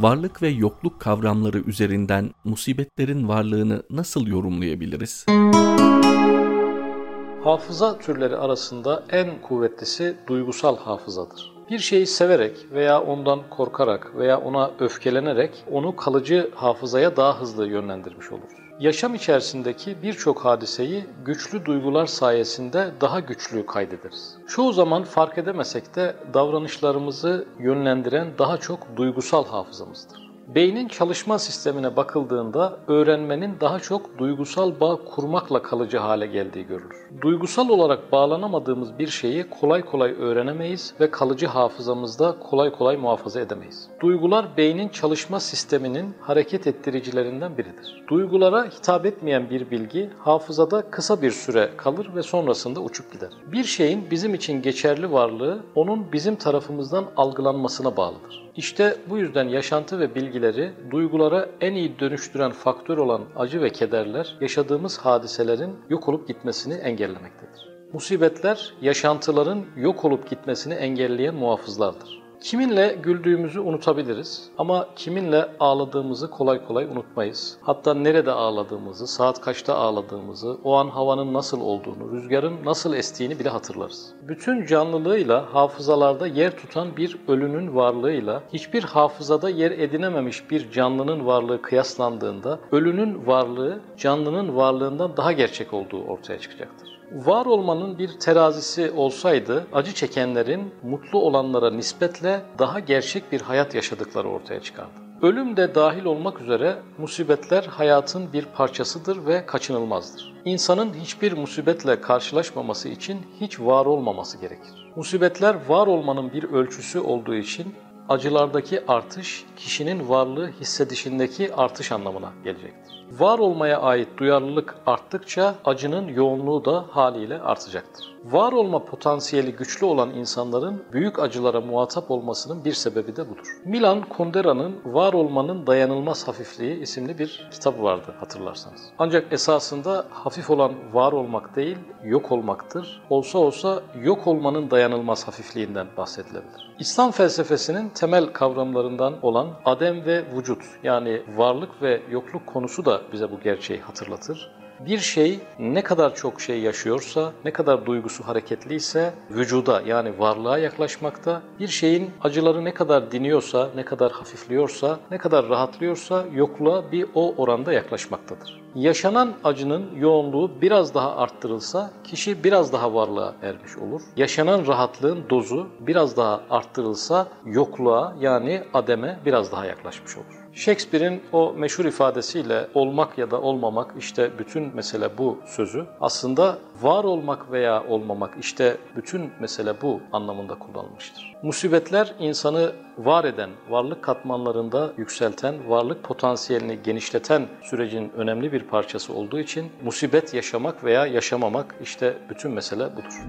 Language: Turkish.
Varlık ve yokluk kavramları üzerinden musibetlerin varlığını nasıl yorumlayabiliriz? Hafıza türleri arasında en kuvvetlisi duygusal hafızadır. Bir şeyi severek veya ondan korkarak veya ona öfkelenerek onu kalıcı hafızaya daha hızlı yönlendirmiş oluruz. Yaşam içerisindeki birçok hadiseyi güçlü duygular sayesinde daha güçlü kaydederiz. Çoğu zaman fark edemesek de davranışlarımızı yönlendiren daha çok duygusal hafızamızdır. Beynin çalışma sistemine bakıldığında öğrenmenin daha çok duygusal bağ kurmakla kalıcı hale geldiği görülür. Duygusal olarak bağlanamadığımız bir şeyi kolay kolay öğrenemeyiz ve kalıcı hafızamızda kolay kolay muhafaza edemeyiz. Duygular beynin çalışma sisteminin hareket ettiricilerinden biridir. Duygulara hitap etmeyen bir bilgi hafızada kısa bir süre kalır ve sonrasında uçup gider. Bir şeyin bizim için geçerli varlığı onun bizim tarafımızdan algılanmasına bağlıdır. İşte bu yüzden yaşantı ve bilgileri duygulara en iyi dönüştüren faktör olan acı ve kederler yaşadığımız hadiselerin yok olup gitmesini engellemektedir. Musibetler yaşantıların yok olup gitmesini engelleyen muhafızlardır. Kiminle güldüğümüzü unutabiliriz ama kiminle ağladığımızı kolay kolay unutmayız. Hatta nerede ağladığımızı, saat kaçta ağladığımızı, o an havanın nasıl olduğunu, rüzgarın nasıl estiğini bile hatırlarız. Bütün canlılığıyla hafızalarda yer tutan bir ölünün varlığıyla hiçbir hafızada yer edinememiş bir canlının varlığı kıyaslandığında ölünün varlığı canlının varlığından daha gerçek olduğu ortaya çıkacaktır. Var olmanın bir terazisi olsaydı acı çekenlerin mutlu olanlara nispetle daha gerçek bir hayat yaşadıkları ortaya çıkardı. Ölüm de dahil olmak üzere musibetler hayatın bir parçasıdır ve kaçınılmazdır. İnsanın hiçbir musibetle karşılaşmaması için hiç var olmaması gerekir. Musibetler var olmanın bir ölçüsü olduğu için acılardaki artış kişinin varlığı hissedişindeki artış anlamına gelecektir. Var olmaya ait duyarlılık arttıkça acının yoğunluğu da haliyle artacaktır. Var olma potansiyeli güçlü olan insanların büyük acılara muhatap olmasının bir sebebi de budur. Milan Kundera'nın Var Olmanın Dayanılmaz Hafifliği isimli bir kitabı vardı hatırlarsanız. Ancak esasında hafif olan var olmak değil, yok olmaktır. Olsa olsa yok olmanın dayanılmaz hafifliğinden bahsedilebilir. İslam felsefesinin temel kavramlarından olan adem ve vücut yani varlık ve yokluk konusu da bize bu gerçeği hatırlatır. Bir şey ne kadar çok şey yaşıyorsa, ne kadar duygusu hareketliyse vücuda yani varlığa yaklaşmakta, bir şeyin acıları ne kadar diniyorsa, ne kadar hafifliyorsa, ne kadar rahatlıyorsa yokluğa bir o oranda yaklaşmaktadır. Yaşanan acının yoğunluğu biraz daha arttırılsa kişi biraz daha varlığa ermiş olur. Yaşanan rahatlığın dozu biraz daha arttırılsa yokluğa yani ademe biraz daha yaklaşmış olur. Shakespeare'in o meşhur ifadesiyle olmak ya da olmamak işte bütün mesele bu sözü aslında var olmak veya olmamak işte bütün mesele bu anlamında kullanılmıştır. Musibetler insanı var eden, varlık katmanlarında yükselten, varlık potansiyelini genişleten sürecin önemli bir parçası olduğu için musibet yaşamak veya yaşamamak işte bütün mesele budur.